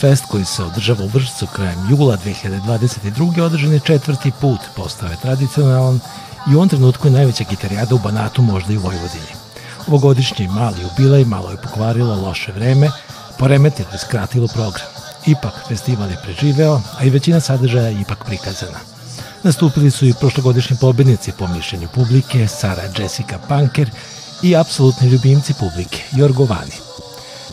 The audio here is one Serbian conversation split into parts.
Fest koji se održava u Vršcu krajem jula 2022. održan je četvrti put, postao je tradicionalan i u ovom trenutku je najveća gitarijada u Banatu, možda i u Vojvodini. Ovogodišnji mali jubilej malo je pokvarilo loše vreme, poremetilo i skratilo program. Ipak, festival je preživeo, a i većina sadržaja je ipak prikazana. Nastupili su i prošlogodišnji pobednici po mišljenju publike, Sara Jessica Punker i apsolutni ljubimci publike, Jorgo Vani.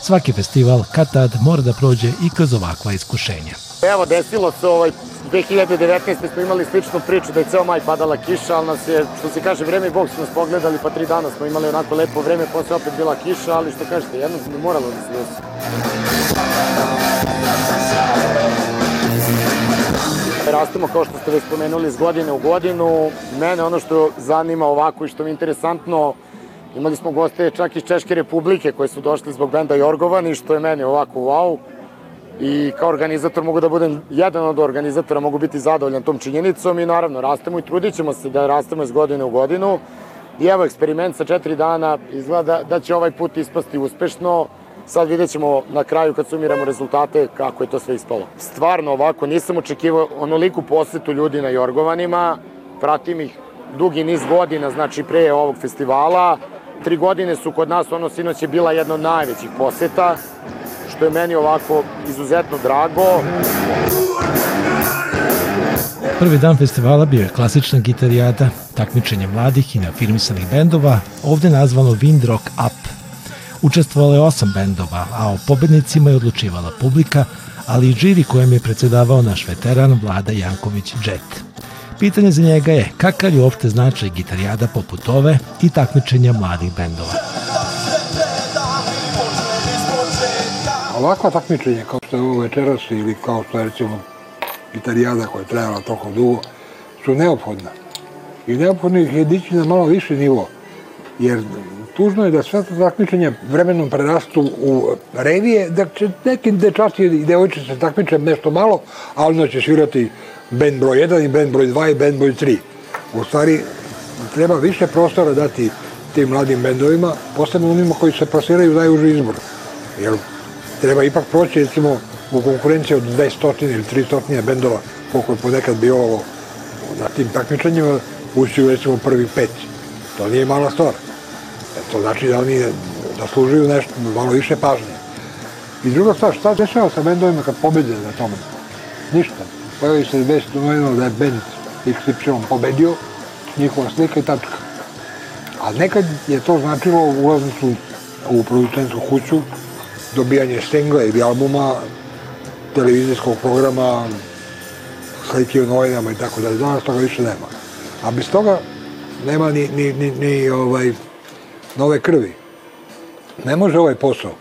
Svaki festival, kad tad, mora da prođe i kroz ovakva iskušenja. Evo, desilo se ovaj 2019. smo imali sličnu priču da je ceo maj padala kiša, ali nas je, što se kaže, vreme i Bog su nas pogledali, pa tri dana smo imali onako lepo vreme, posle opet bila kiša, ali što kažete, jedno bi moralo da se desi. Rastemo, kao što ste već spomenuli, iz godine u godinu. Mene ono što zanima ovako i što mi je interesantno, imali smo goste čak iz Češke republike koji su došli zbog benda Jorgovan i što je meni ovako wow i kao organizator mogu da budem jedan od organizatora, mogu biti zadovoljan tom činjenicom i naravno rastemo i trudit ćemo se da rastemo iz godine u godinu. I evo, eksperiment sa četiri dana izgleda da će ovaj put ispasti uspešno. Sad vidjet ćemo na kraju kad sumiramo rezultate kako je to sve ispalo. Stvarno ovako, nisam očekivao onoliku posetu ljudi na Jorgovanima, pratim ih dugi niz godina, znači pre ovog festivala. Tri godine su kod nas, ono sinoć je bila jedna od najvećih poseta što je meni ovako izuzetno drago. Prvi dan festivala bio je klasična gitarijada, takmičenje mladih i neafirmisanih bendova, ovde nazvano Wind Rock Up. Učestvovalo je osam bendova, a o pobednicima je odlučivala publika, ali i žiri kojem je predsedavao naš veteran Vlada Janković Jet. Pitanje za njega je kakav je uopšte značaj gitarijada poput ove i takmičenja mladih bendova. ovakva takmičenja kao što je ovo večeras ili kao što je recimo italijada koja je trajala toliko dugo, su neophodna. I neophodno ih je dići na malo više nivo. Jer tužno je da sve to takmičenja vremenom prerastu u revije, da će neki dečasti i devojče se takmiče nešto malo, a onda će svirati band broj 1 i band broj 2 i band broj 3. U stvari, treba više prostora dati tim mladim bendovima, posebno onima koji se plasiraju najuži izbor. Jer treba ipak proći recimo u konkurenciji od 200 ili 300 bendova koliko je ponekad bilo na tim takmičenjima ući u recimo prvi pet. To nije mala stvar. E, to znači da oni zaslužuju nešto, malo više pažnje. I druga stvar, šta dešava sa bendovima kad pobede na tome? Ništa. Pojavi se već novino da je bend XY pobedio, njihova slika i tačka. A nekad je to značilo ulaznicu u producentsku kuću, dobijanje singla ili albuma, televizijskog programa, slike u novinama i tako dalje. Danas toga više nema. A bez toga nema ni, ni, ni, ni ovaj, nove krvi. Ne može ovaj posao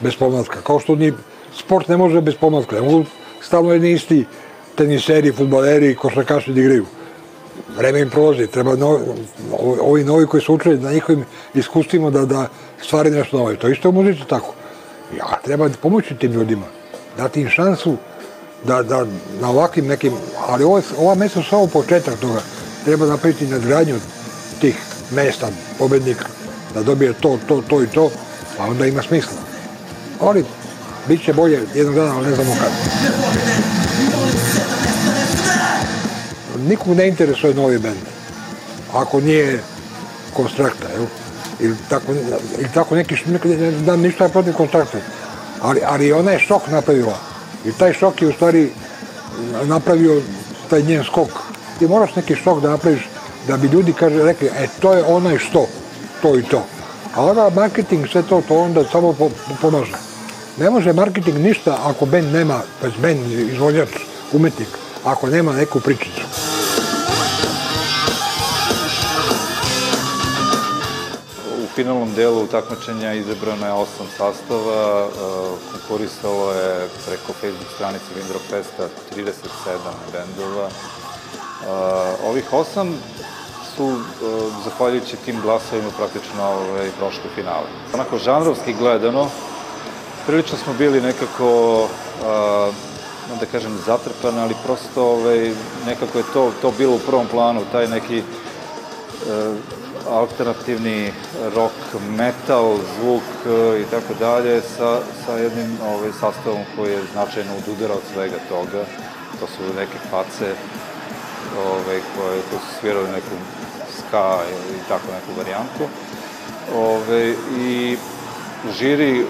bez pomlatka. Kao što ni sport ne može bez pomlatka. Ne mogu stalno jedni isti teniseri, futbaleri košarkaši da igraju. Vreme im prolazi. Treba novi, ovi novi koji su učili na njihovim iskustvima da, da stvari nešto nove. To isto u muzici tako. Ja, treba pomoći tim ljudima, dati im šansu da, da na ovakvim nekim, ali ovo, ova mesta su samo početak toga. Treba napraviti nadgradnju tih mesta pobednika, da dobije to, to, to i to, pa onda ima smisla. Ali, bit će bolje jednog dana, ali ne znamo kada. Nikog ne interesuje novi bend, ako nije konstrakta, jel? ili tako, ili tako neki, ne znam ništa protiv kontrakta, ali, ali ona je šok napravila i taj šok je u stvari napravio taj njen skok. Ti moraš neki šok da napraviš da bi ljudi kaže, rekli, e to je onaj što, to i to. A onda marketing, sve to, to onda samo po, pomaže. Ne može marketing ništa ako band nema, pa band, izvoljač, umetnik, ako nema neku pričicu. Finalnom delu takmičenja izabrano je osam sastava, e, konkurisalo je preko Facebook stranice Windrock Festa 37 bendova. E, ovih osam su, e, zahvaljujući tim glasovima, praktično ovaj, prošli finale. Onako, žanrovski gledano, prilično smo bili nekako, da kažem, zatrpani, ali prosto ovaj, nekako je to, to bilo u prvom planu, taj neki alternativni rock metal zvuk e, i tako dalje sa, sa jednim ovaj, sastavom koji je značajno odudara od svega toga. To su neke face ovaj, koje, koje su svirali neku ska ili tako neku varijantu. Ove, I žiri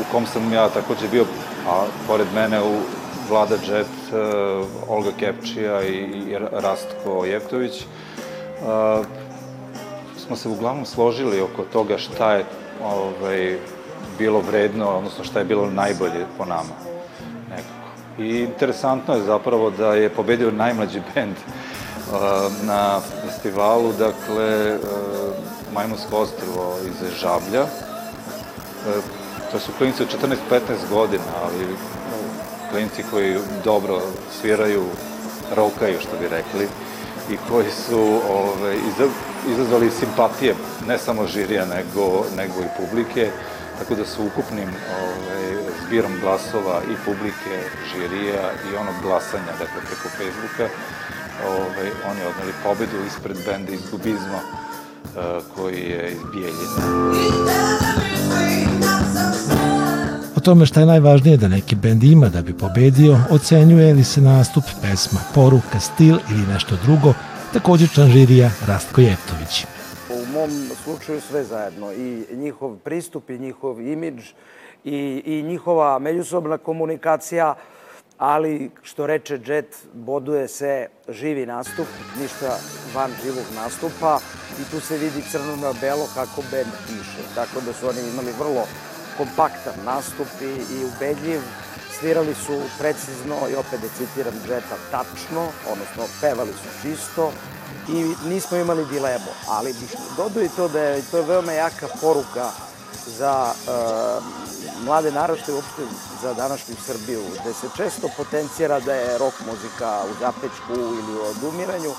u kom sam ja takođe bio, a pored mene u Vlada Džet, uh, Olga Kepčija i, i Rastko Jevtović, uh, smo se uglavnom složili oko toga šta je ovaj, bilo vredno, odnosno šta je bilo najbolje po nama. Nekako. I interesantno je zapravo da je pobedio najmlađi bend na festivalu, dakle, uh, Majmunsko iz Žablja. Uh, to su klinici od 14-15 godina, ali klinci koji dobro sviraju, rokaju, što bi rekli, i koji su ove, izazvali simpatije ne samo žirija, nego, nego i publike, tako da su ukupnim ove, zbirom glasova i publike, žirija i onog glasanja, dakle, preko Facebooka, ove, oni odneli pobedu ispred benda iz Gubizma, koji je iz Bijeljine tome šta je najvažnije da neki bend ima da bi pobedio, ocenjuje li se nastup, pesma, poruka, stil ili nešto drugo, takođe član žirija Rastko Jeftović. U mom slučaju sve zajedno, i njihov pristup, i njihov imidž, i, i njihova međusobna komunikacija, ali što reče Jet, boduje se živi nastup, ništa van živog nastupa i tu se vidi crno na belo kako band piše. Tako da su oni imali vrlo kompaktan nastup i, i ubedljiv. Svirali su precizno i opet da citiram Džeta tačno, odnosno pevali su čisto i nismo imali dilemu. Ali bih dodao i to da je to je veoma jaka poruka za uh, mlade narašte uopšte za današnju Srbiju, gde se često potencijera da je rock muzika u zapečku ili u odumiranju.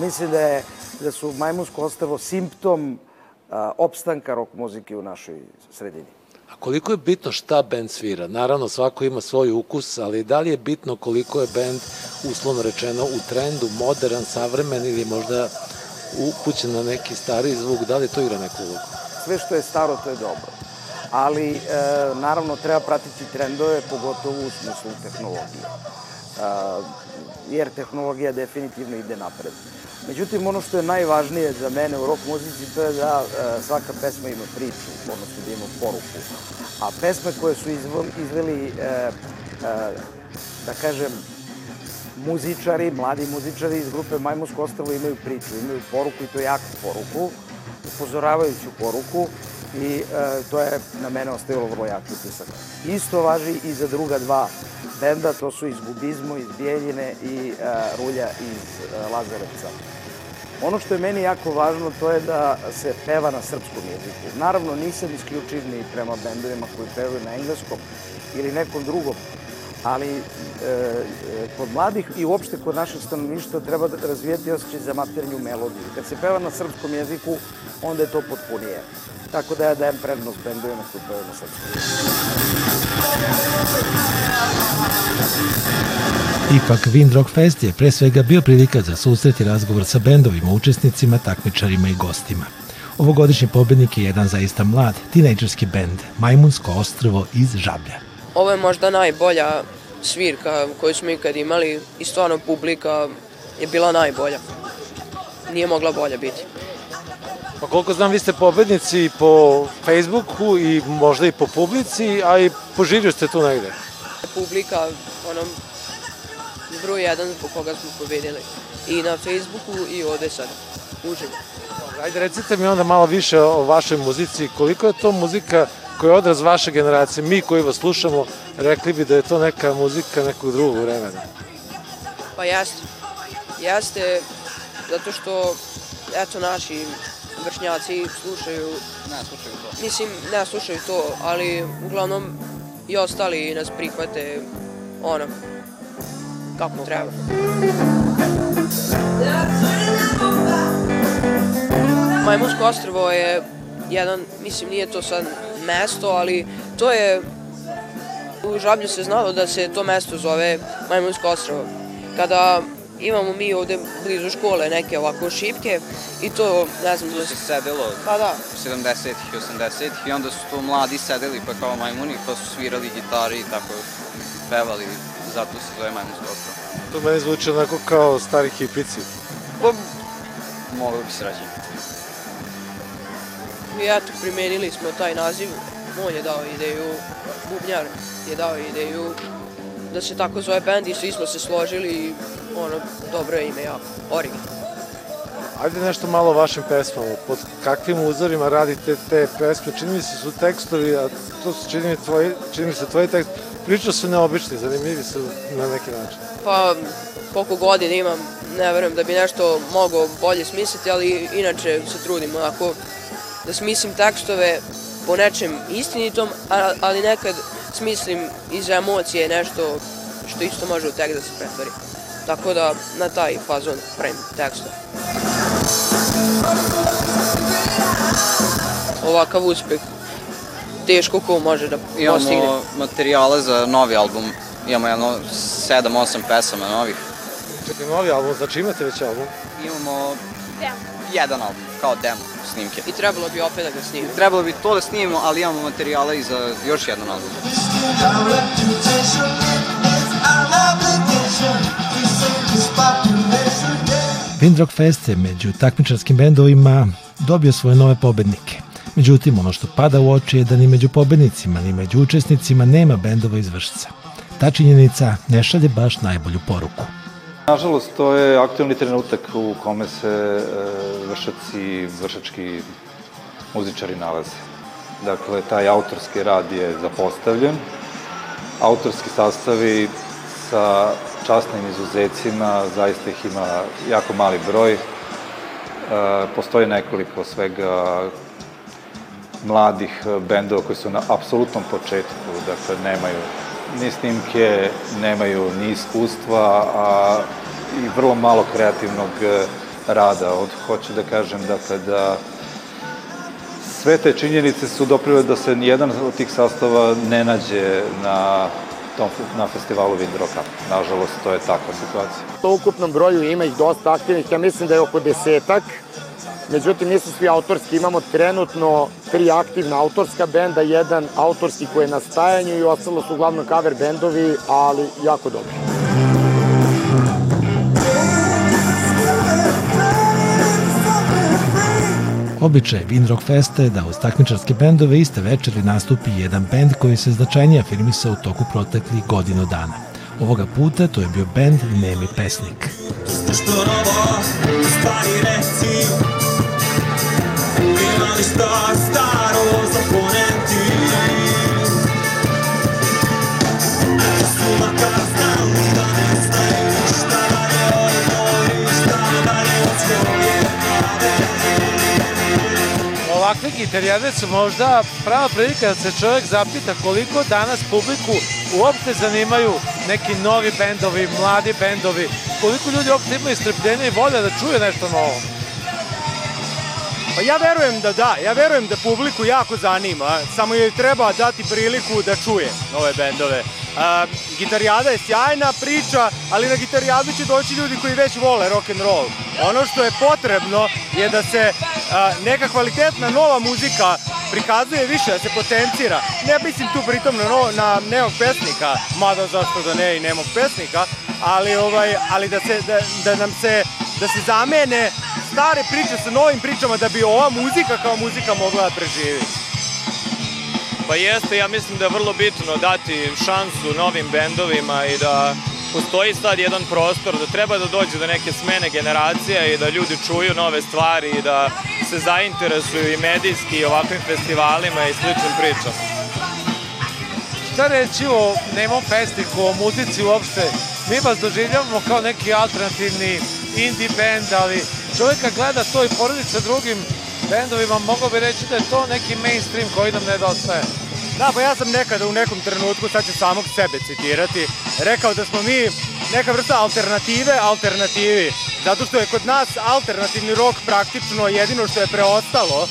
Mislim da, je, da su Majmunsko ostrvo simptom uh, opstanka rock muzike u našoj sredini. A koliko je bitno šta bend svira? Naravno, svako ima svoj ukus, ali da li je bitno koliko je bend, uslovno rečeno, u trendu, modern, savremen ili možda upućen na neki stari zvuk, da li to igra neku ulogu? Sve što je staro, to je dobro. Ali, e, naravno, treba pratiti trendove, pogotovo u smislu tehnologije. E, jer tehnologija definitivno ide napred. Međutim, ono što je najvažnije za mene u rock muzici, to je da e, svaka pesma ima priču, odnosno da ima poruku. A pesme koje su izveli, e, e, da kažem, muzičari, mladi muzičari iz grupe Majmusko ostravo imaju priču, imaju poruku i to jaku poruku, upozoravajuću poruku i e, to je na mene ostavilo vrlo jak utisak. Isto važi i za druga dva benda, to su iz Gubizmo, iz Bijeljine i e, Rulja iz e, Lazarevca. Ono što je meni jako važno to je da se peva na srpskom jeziku. Naravno nisam isključiv ni prema bendovima koji pevaju na engleskom ili nekom drugom, ali e, kod mladih i uopšte kod našeg stanovništva treba da razvijeti osjećaj za maternju melodiju. Kad se peva na srpskom jeziku, onda je to potpunije. Tako da ja dajem prednost bendovima koji pevaju na srpskom jeziku. Ipak Windrock Fest je pre svega bio prilika za susret i razgovor sa bendovima, učesnicima, takmičarima i gostima. Ovogodišnji pobednik je jedan zaista mlad, tinejdžerski bend, Majmunsko ostrvo iz Žablja. Ovo je možda najbolja svirka koju smo ikad imali i stvarno publika je bila najbolja. Nije mogla bolja biti. Pa koliko znam, vi ste pobednici po Facebooku i možda i po publici, a i po žiriju ste tu negde. Publika, ono, broj jedan zbog koga smo pobedili. I na Facebooku i ovde sad, uživo. Ajde, recite mi onda malo više o vašoj muzici. Koliko je to muzika koja je odraz vaše generacije? Mi koji vas slušamo, rekli bi da je to neka muzika nekog drugog vremena. Pa jeste. Jeste, zato što, eto, naši vršnjaci slušaju... Ne slušaju to. Mislim, ne slušaju to, ali uglavnom i ostali nas prihvate ono, kako treba. Majmunsko ostrvo je jedan, mislim nije to sad mesto, ali to je u Žablju se znalo da se to mesto zove Majmunsko ostrvo. Kada imamo mi ovde blizu škole neke ovako šipke i to, ne znam, Tu se sedelo pa da, 70-ih i 80-ih i onda su tu mladi sedeli pa kao majmuni pa su svirali gitari i tako pevali, zato se zove majmunsko ostrvo. To meni zvuči onako kao stari hipici. Pa, moglo bi se reći. i eto, primenili smo taj naziv, on je dao ideju, Bubnjar je dao ideju da se tako zove band i svi smo se složili i ono, dobro je ime jako, original. Ajde nešto malo o vašim pesmama. Pod kakvim uzorima radite te pesme? Čini mi se su tekstovi, a to su čini mi, tvoji, čini mi se tvoji tekst. Priča su neobični, zanimljivi su na neki način. Pa, koliko godina imam, ne verujem da bi nešto mogao bolje smisliti, ali inače se trudim onako da smislim tekstove po nečem istinitom, ali nekad smislim iz emocije nešto što isto može u tekst da se pretvori. Tako da na taj fazon pravim tekstove. Ovakav uspeh teško ko može da postigne. Imamo materijale za novi album, imamo jedno 7-8 pesama novih. Čekaj, novi album, znači imate već album? Imamo jedan album, kao demo snimke. I trebalo bi opet da ga snimim. Trebalo bi to da snimimo, ali imamo materijale i za još jedan album. Windrock Fest je među takmičarskim bendovima dobio svoje nove pobednike. Međutim, ono što pada u oči je da ni među pobednicima, ni među učesnicima nema bendova iz Vršca. Ta činjenica ne šalje baš najbolju poruku. Nažalost, to je aktualni trenutak u kome se e, vršaci, vršački muzičari nalaze. Dakle, taj autorski rad je zapostavljen. Autorski sastavi sa časnim izuzecima, zaista ih ima jako mali broj. E, postoji nekoliko svega mladih bendova koji su na apsolutnom početku, dakle nemaju ni snimke, nemaju ni iskustva, a i vrlo malo kreativnog e, rada. Od, hoću da kažem, dakle, da sve te činjenice su doprile da se nijedan od tih sastava ne nađe na tom, na festivalu Windrocka. Nažalost, to je takva situacija. U ukupnom broju ima ih dosta aktivnih, ja mislim da je oko desetak. Međutim, nisu svi autorski, imamo trenutno tri aktivna autorska benda, jedan autorski koji je na stajanju i ostalo su uglavnom cover bendovi, ali jako dobri. Običaj Windrock Festa je da uz takmičarske bendove iste večeri nastupi jedan bend koji se značajnije afirmisao u toku proteklih godinu dana. Ovoga puta to je bio bend Nemi pesnik. Što novo stvari reci. Ima li šta staro za poneti. Su makar znali da ne znaju Šta dalje od moj, šta dalje od svoje Ovakve gitarijade su možda prava prilika da se čovjek zapita koliko danas publiku uopšte zanimaju neki novi bendovi, mladi bendovi, koliko ljudi uopšte imaju strpljenja i volja da čuje nešto novo. Pa ja verujem da da, ja verujem da publiku jako zanima, samo joj treba dati priliku da čuje nove bendove. A, gitarijada je sjajna priča, ali na gitarijadu će doći ljudi koji već vole rock and roll. Ono što je potrebno je da se a, neka kvalitetna nova muzika prikazuje više, da se potencira. Ne mislim tu pritom na, no, na nemog pesnika, mada zašto da ne i nemog pesnika, ali, ovaj, ali da, se, da, da nam se da se zamene stare priče sa novim pričama da bi ova muzika kao muzika mogla da preživi. Pa jeste, ja mislim da je vrlo bitno dati šansu novim bendovima i da postoji sad jedan prostor da treba da dođe do neke smene generacija i da ljudi čuju nove stvari i da se zainteresuju i medijski i ovakvim festivalima i sličnim pričama. Šta reći o Nemom Festiku, o muzici uopšte? Mi vas doživljavamo kao neki alternativni indie band, ali čovjek kad gleda to i poredi sa drugim bendovima, mogao bi reći da je to neki mainstream koji nam nedostaje. Da, pa ja sam nekada u nekom trenutku, sad ću samog sebe citirati, rekao da smo mi neka vrsta alternative alternativi, zato što je kod nas alternativni rok praktično jedino što je preostalo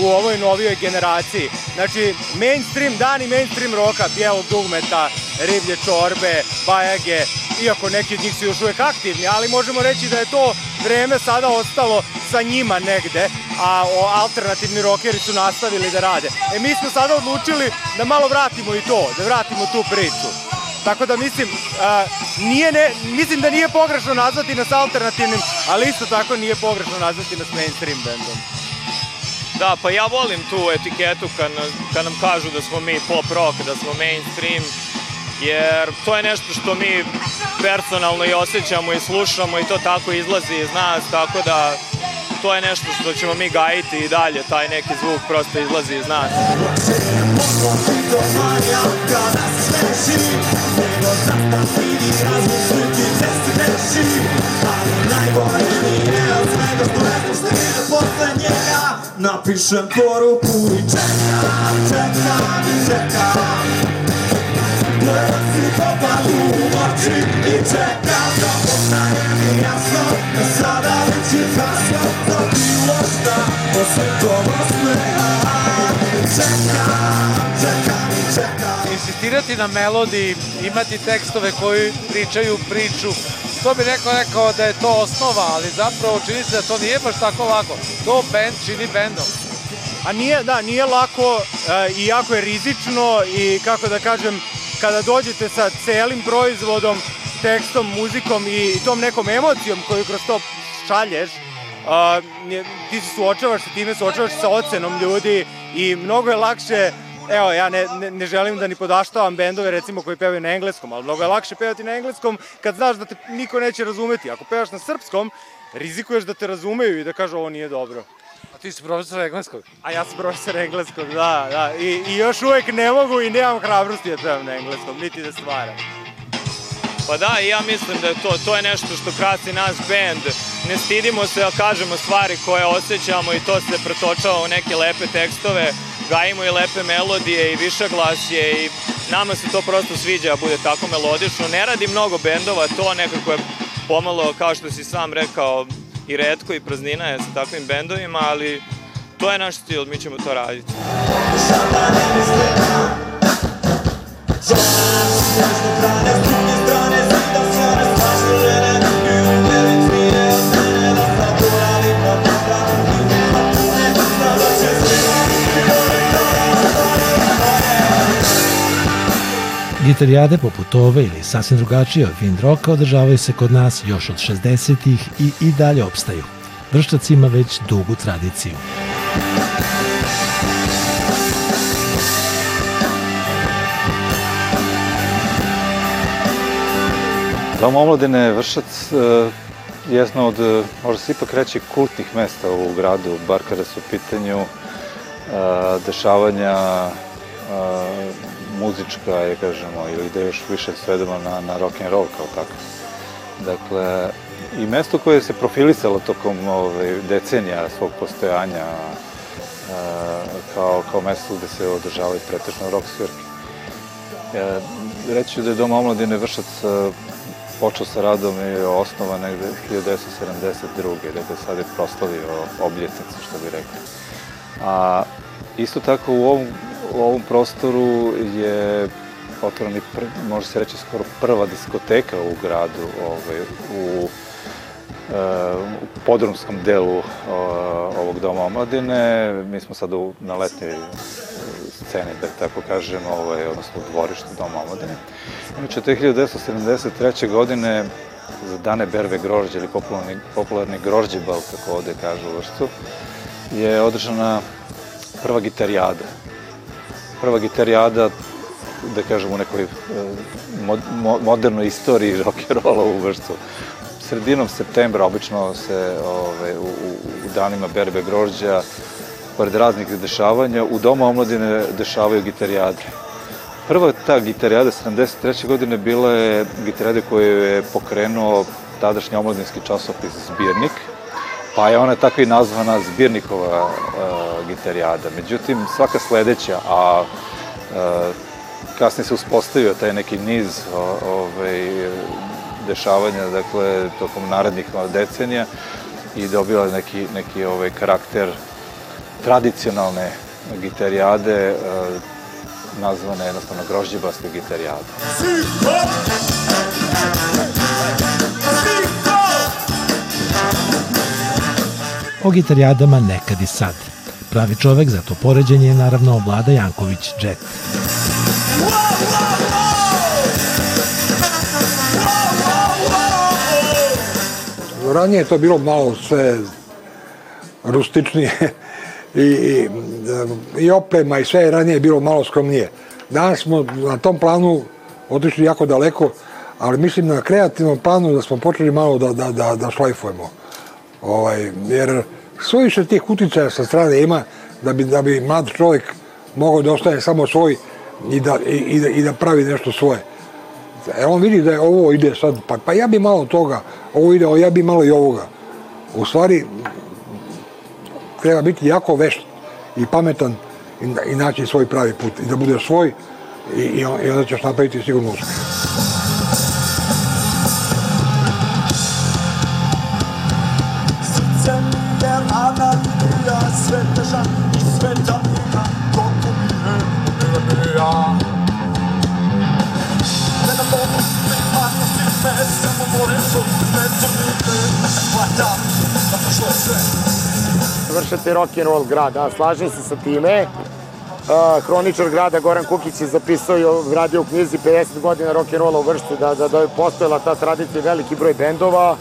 u ovoj novijoj generaciji. Znači, mainstream, dani mainstream roka, bijelog dugmeta, riblje čorbe, bajage, iako neki od njih su još uvek aktivni, ali možemo reći da je to vreme sada ostalo sa njima negde, a o, alternativni rokeri su nastavili da rade. E mi smo sada odlučili da malo vratimo i to, da vratimo tu priču. Tako da mislim, a, nije ne, mislim da nije pogrešno nazvati nas alternativnim, ali isto tako nije pogrešno nazvati nas mainstream bandom. Da, pa ja volim tu etiketu kad, kad nam kažu da smo mi pop rock, da smo mainstream, jer to je nešto što mi personalno i osjećamo i slušamo i to tako izlazi iz nas, tako da to je nešto što ćemo mi gajiti i dalje, taj neki zvuk prosto izlazi iz nas. Napišem poruku i čekam, na melodiji, imati tekstove koji pričaju priču, to bi neko rekao da je to osnova, ali zapravo čini se da to nije baš tako lako. To band čini bandom. A nije, da, nije lako e, i jako je rizično i kako da kažem, kada dođete sa celim proizvodom, tekstom, muzikom i tom nekom emocijom koju kroz to šalješ, nje- ti se suočavaš sa time, suočavaš sa ocenom ljudi i mnogo je lakše Evo, ja ne, ne, ne želim da ni podaštavam bendove recimo koji pevaju na engleskom, ali mnogo je lakše pevati na engleskom kad znaš da te niko neće razumeti. Ako pevaš na srpskom, rizikuješ da te razumeju i da kažu ovo nije dobro. A ti si profesor engleskog? A ja sam profesor engleskog, da, da. I, I još uvek ne mogu i nemam hrabrosti da pevam na engleskom, niti da stvaram. Pa da, i ja mislim da je to, to je nešto što krasi naš bend. Ne stidimo se da kažemo stvari koje osjećamo i to se pretočava u neke lepe tekstove. Gajimo i lepe melodije i više glasje i nama se to prosto sviđa da bude tako melodično. Ne radi mnogo bendova, to nekako je pomalo, kao što si sam rekao, i redko i praznina je sa takvim bendovima, ali to je naš stil, mi ćemo to raditi. Gitarijade poput ove ili sasvim drugačije od wind rocka održavaju se kod nas još od 60-ih i i dalje opstaju. Vršac ima već dugu tradiciju. Dom omladine Vršac je jedno od, e, možda se ipak reći, kultnih mesta u gradu, bar kada su u pitanju e, dešavanja e, muzička, je kažemo, ili da još više svedemo na, na rock and roll kao tako. Dakle, i mesto koje se profilisalo tokom ove, decenija svog postojanja e, kao, kao mesto gde se održavaju pretežno rock svirke. E, reći da je Dom omladine Vršac e, počeo sa radom i osnova negde 1972. Dakle, sad je proslavio obljetnicu, što bi rekli. A isto tako u ovom, u ovom prostoru je otvoreni, pr, može se reći, skoro prva diskoteka u gradu, ovaj, u e, u podrumskom delu o, ovog doma omladine. Mi smo sad u, na letnjoj e, sceni, da tako kažem, ovaj, odnosno u dvorištu doma omladine. Inače, te 1973. godine za dane berve grožđe ili popularni, popularni grožđebal, kako ovde kažu u Vršcu, je održana prva gitarijada. Prva gitarijada, da kažem, u nekoj e, mod, mo, modernoj istoriji rock'n'rolla u Vršcu sredinom septembra obično se ove, u, u, u danima berbe grožđa, pored raznih dešavanja, u Domu omladine dešavaju gitarijade. Prva ta gitarijada 73. godine bila je gitarijada koju je pokrenuo tadašnji omladinski časopis Zbirnik, pa je ona tako i nazvana Zbirnikova uh, gitarijada. Međutim, svaka sledeća, a uh, kasnije se uspostavio taj neki niz o, ovaj, dešavanja, dakle, tokom narednih decenija i dobila neki, neki ovaj, karakter tradicionalne gitarijade, nazvana jednostavno grožđebaste gitarijada. O gitarijadama nekad i sad. Pravi čovek za to poređenje je naravno Vlada Janković Jet. Ranije je to bilo malo sve rustičnije i, i, i oprema i sve je ranije bilo malo skromnije. Danas smo na tom planu otišli jako daleko, ali mislim na kreativnom planu da smo počeli malo da, da, da, da šlajfujemo. Ovaj, jer suviše tih uticaja sa strane ima da bi, da bi mlad čovjek mogao da ostaje samo svoj i da, i, i da, i da pravi nešto svoje. E on vidi da je ovo ide sad, pa, pa ja bi malo toga, ovo ide, ja bi malo i ovoga. U stvari, treba biti jako vešt i pametan i, i naći svoj pravi put i da bude svoj i, i, onda ćeš napraviti sigurno uspeh. Da je sve. vršate rock'n'roll grad, a slažem se sa time. Uh, hroničar grada Goran Kukić je zapisao i radio u knjizi 50 godina rock'n'rolla u Vršcu, da, da, da je postojala ta tradicija veliki broj bendova.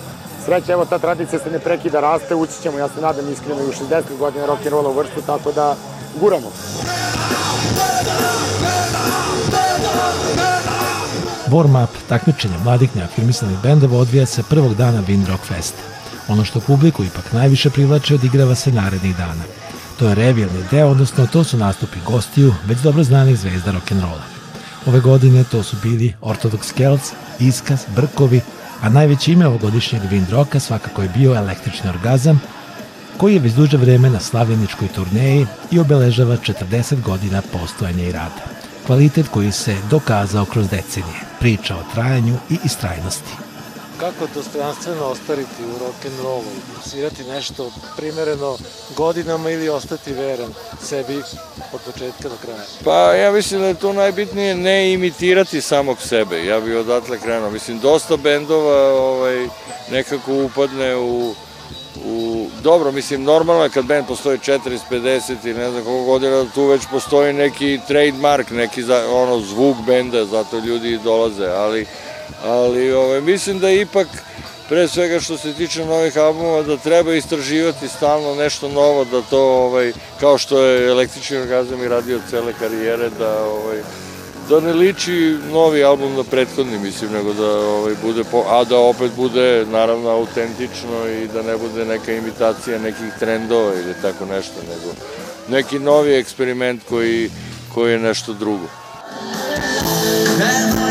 Sreća, evo, ta tradicija se ne prekida, raste, ući ćemo, ja se nadam iskreno, i u 60 godina rock'n'rolla u Vršcu, tako da guramo. Warm-up takmičenja mladih neafirmisanih bendova odvija se prvog dana Wind Rock Festa. Ono što publiku ipak najviše privlači odigrava se narednih dana. To je revijalni deo, odnosno to su nastupi gostiju već dobro znanih zvezda rock'n'rolla. Ove godine to su bili Orthodox Celts, Iskaz, Brkovi, a najveće ime ovogodišnjeg Wind Rocka svakako je bio Električni orgazam, koji je već duže vreme na slavljeničkoj turneji i obeležava 40 godina postojanja i rada. Kvalitet koji se dokazao kroz decenije, priča o trajanju i istrajnosti. Kako dostojanstveno ostariti u rock'n'rollu, svirati nešto primereno godinama ili ostati veran sebi od početka do kraja? Pa ja mislim da je to najbitnije ne imitirati samog sebe. Ja bih odatle krenuo. Mislim, dosta bendova ovaj, nekako upadne u, u... Dobro, mislim, normalno je kad bend postoji 40, 50 ili ne znam koliko godina, tu već postoji neki trademark, neki za, ono, zvuk benda, zato ljudi i dolaze, ali, ali ovaj, mislim da ipak pre svega što se tiče novih albuma, da treba istraživati stalno nešto novo, da to, ovaj, kao što je električni orgazam i radio cele karijere, da, ovaj, da ne liči novi album na prethodni, mislim, nego da ovaj, bude, po, a da opet bude, naravno, autentično i da ne bude neka imitacija nekih trendova ili tako nešto, nego neki novi eksperiment koji, koji je nešto drugo. Nema